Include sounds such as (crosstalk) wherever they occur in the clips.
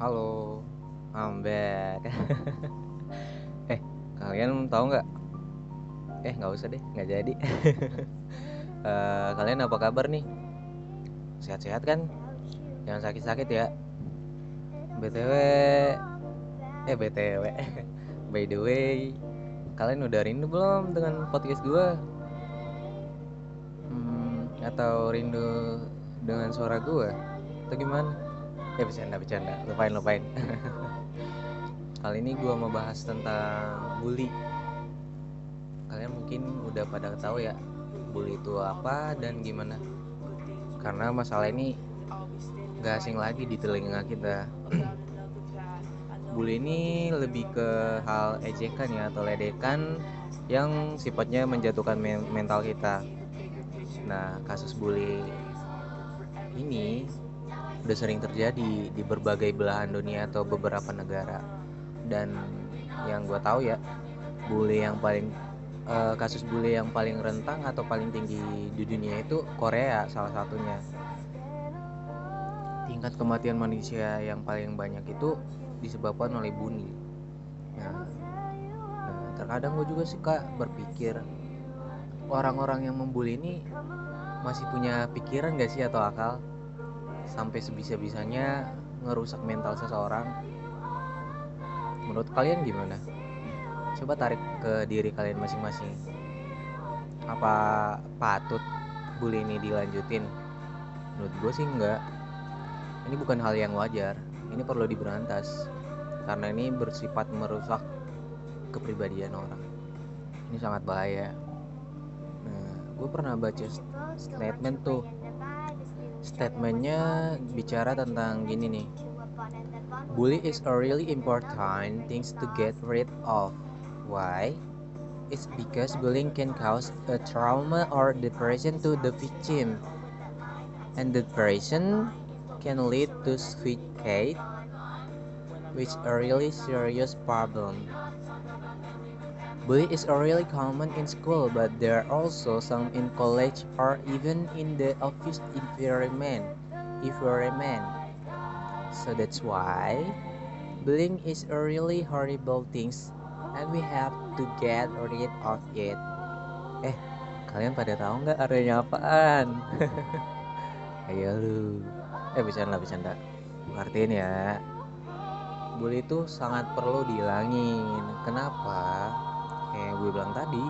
Halo, I'm back. (laughs) eh, kalian tahu nggak? Eh, nggak usah deh, nggak jadi. (laughs) Eh, kalian apa kabar nih? Sehat-sehat kan? Jangan sakit-sakit ya. BTW, eh BTW, (laughs) by the way, kalian udah rindu belum dengan podcast gue? Hmm, atau rindu dengan suara gue? Atau gimana? Ya bercanda bercanda, lupain lupain. (laughs) Kali ini gue mau bahas tentang bully. Kalian mungkin udah pada tahu ya, bully itu apa dan gimana. Karena masalah ini gak asing lagi di telinga kita. (clears throat) bully ini lebih ke hal ejekan ya atau ledekan yang sifatnya menjatuhkan men- mental kita. Nah, kasus bully ini udah sering terjadi di berbagai belahan dunia atau beberapa negara. Dan yang gue tahu ya, bully yang paling eh, kasus bully yang paling rentang atau paling tinggi di dunia itu Korea salah satunya. Tingkat kematian manusia yang paling banyak itu disebabkan oleh bully. Nah, nah terkadang gue juga suka berpikir orang-orang yang membuli ini masih punya pikiran gak sih atau akal sampai sebisa-bisanya ngerusak mental seseorang. Menurut kalian gimana? Coba tarik ke diri kalian masing-masing. Apa patut bully ini dilanjutin? Menurut gue sih enggak. Ini bukan hal yang wajar. Ini perlu diberantas. Karena ini bersifat merusak kepribadian orang. Ini sangat bahaya. Nah gue pernah baca statement tuh statementnya bicara tentang gini nih. Bully is a really important things to get rid of. Why? It's because bullying can cause a trauma or depression to the victim. And depression can lead to suicide which a really serious problem Bully is really common in school, but there are also some in college or even in the office environment. environment. So that's why bullying is a really horrible thing, and we have to get rid of it. Eh, kalian pada tahu nggak artinya apaan? (laughs) Ayo lu. Eh bercanda bercanda. Artiin ya. Bully itu sangat perlu dihilangin. Kenapa? Kayak gue bilang tadi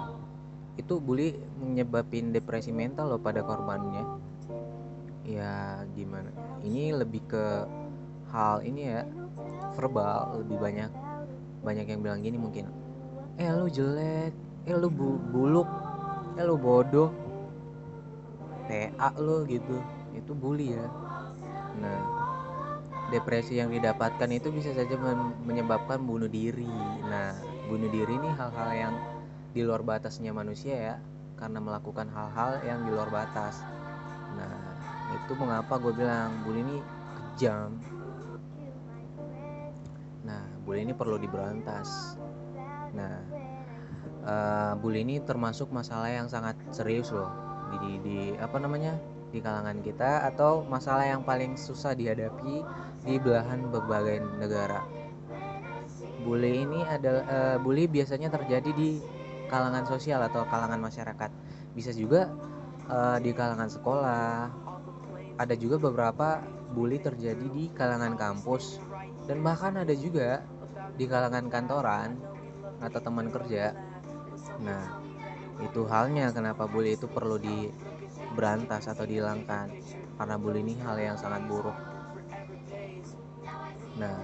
itu bully menyebabin depresi mental loh pada korbannya. Ya gimana? Ini lebih ke hal ini ya verbal lebih banyak. Banyak yang bilang gini mungkin eh lu jelek eh lu bu buluk eh lu bodoh TA lu gitu. Itu bully ya. Nah depresi yang didapatkan itu bisa saja menyebabkan bunuh diri. Nah, bunuh diri ini hal-hal yang di luar batasnya manusia ya, karena melakukan hal-hal yang di luar batas. Nah, itu mengapa gue bilang bully ini kejam. Nah, bully ini perlu diberantas. Nah, uh, bully ini termasuk masalah yang sangat serius loh di, di apa namanya di kalangan kita atau masalah yang paling susah dihadapi di belahan berbagai negara. Bully ini adalah uh, bully biasanya terjadi di kalangan sosial atau kalangan masyarakat. Bisa juga uh, di kalangan sekolah. Ada juga beberapa bully terjadi di kalangan kampus dan bahkan ada juga di kalangan kantoran atau teman kerja. Nah, itu halnya kenapa bully itu perlu di berantas atau dihilangkan karena bully ini hal yang sangat buruk. Nah,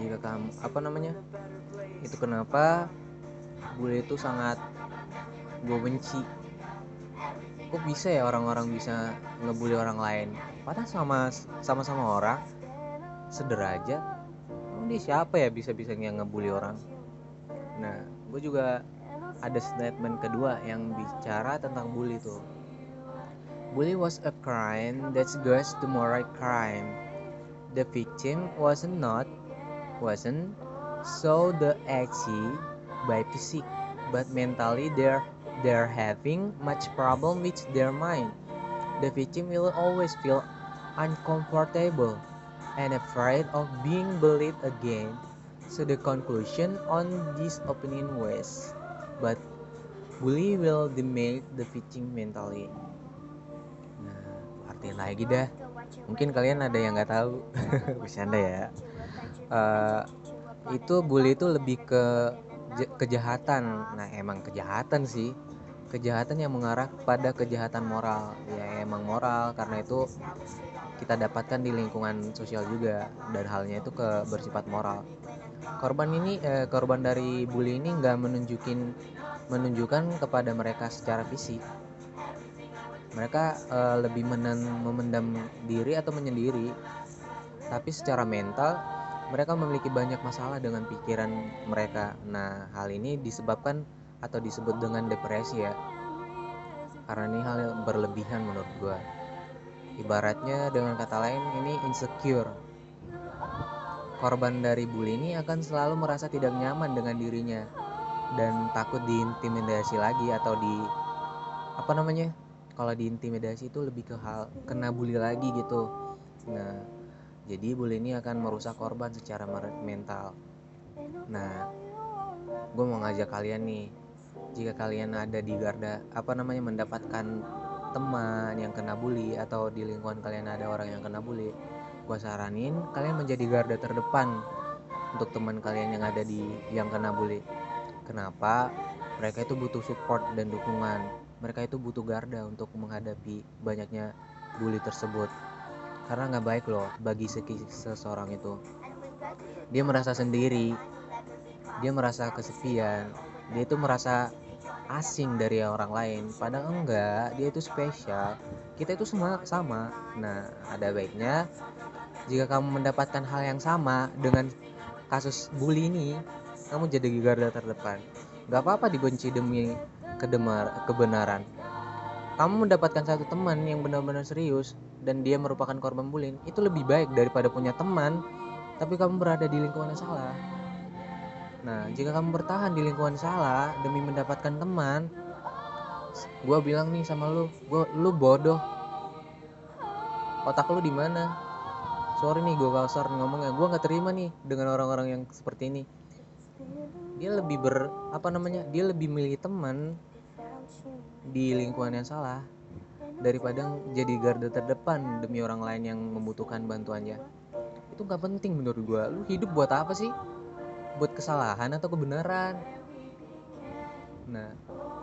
jika kamu apa namanya? Itu kenapa bully itu sangat gue benci. Kok bisa ya orang-orang bisa ngebully orang lain? Padahal sama sama-sama orang sederajat. Dia siapa ya bisa-bisanya ngebully orang? Nah, gue juga ada statement kedua yang bicara tentang bully tuh Bully was a crime that goes to moral crime. The victim wasn't not, wasn't, so the actually by physique, but mentally they're they're having much problem with their mind. The victim will always feel uncomfortable, and afraid of being bullied again. So the conclusion on this opinion was, but bully will damage the victim mentally. Nah, artinya lagi dah. Mungkin kalian ada yang nggak tahu, (laughs) bercanda ya. Uh, itu bully itu lebih ke kejahatan. Nah, emang kejahatan sih. Kejahatan yang mengarah pada kejahatan moral. Ya emang moral karena itu kita dapatkan di lingkungan sosial juga dan halnya itu ke bersifat moral. Korban ini eh, korban dari bully ini nggak menunjukin menunjukkan kepada mereka secara fisik. Mereka eh, lebih menen, memendam diri atau menyendiri tapi secara mental mereka memiliki banyak masalah dengan pikiran mereka. Nah hal ini disebabkan atau disebut dengan depresi ya. Karena ini hal yang berlebihan menurut gue ibaratnya dengan kata lain ini insecure. Korban dari bully ini akan selalu merasa tidak nyaman dengan dirinya dan takut diintimidasi lagi atau di apa namanya kalau diintimidasi itu lebih ke hal kena bully lagi gitu. Nah jadi bully ini akan merusak korban secara mental. Nah gue mau ngajak kalian nih jika kalian ada di garda apa namanya mendapatkan teman yang kena bully atau di lingkungan kalian ada orang yang kena bully gue saranin kalian menjadi garda terdepan untuk teman kalian yang ada di yang kena bully. Kenapa? Mereka itu butuh support dan dukungan. Mereka itu butuh garda untuk menghadapi banyaknya bully tersebut karena nggak baik loh bagi seseorang itu. Dia merasa sendiri. Dia merasa kesepian. Dia itu merasa asing dari orang lain. Padahal enggak dia itu spesial. Kita itu semua sama. Nah ada baiknya jika kamu mendapatkan hal yang sama dengan kasus bully ini kamu jadi garda terdepan. Gak apa-apa dibenci demi kedemar kebenaran. Kamu mendapatkan satu teman yang benar-benar serius dan dia merupakan korban bullying itu lebih baik daripada punya teman tapi kamu berada di lingkungan yang salah Nah, jika kamu bertahan di lingkungan salah demi mendapatkan teman, gue bilang nih sama lu, gua, lu bodoh. Otak lu di mana? Sorry nih, gue kasar ngomongnya. Gue nggak terima nih dengan orang-orang yang seperti ini. Dia lebih ber, apa namanya? Dia lebih milih teman di lingkungan yang salah daripada jadi garda terdepan demi orang lain yang membutuhkan bantuannya. Itu nggak penting menurut gue. Lu hidup buat apa sih? buat kesalahan atau kebenaran nah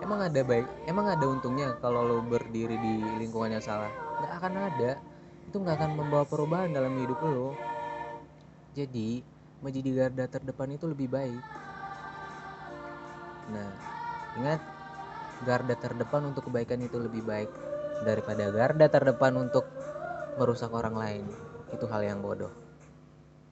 emang ada baik emang ada untungnya kalau lo berdiri di lingkungan yang salah nggak akan ada itu nggak akan membawa perubahan dalam hidup lo jadi menjadi garda terdepan itu lebih baik nah ingat garda terdepan untuk kebaikan itu lebih baik daripada garda terdepan untuk merusak orang lain. Itu hal yang bodoh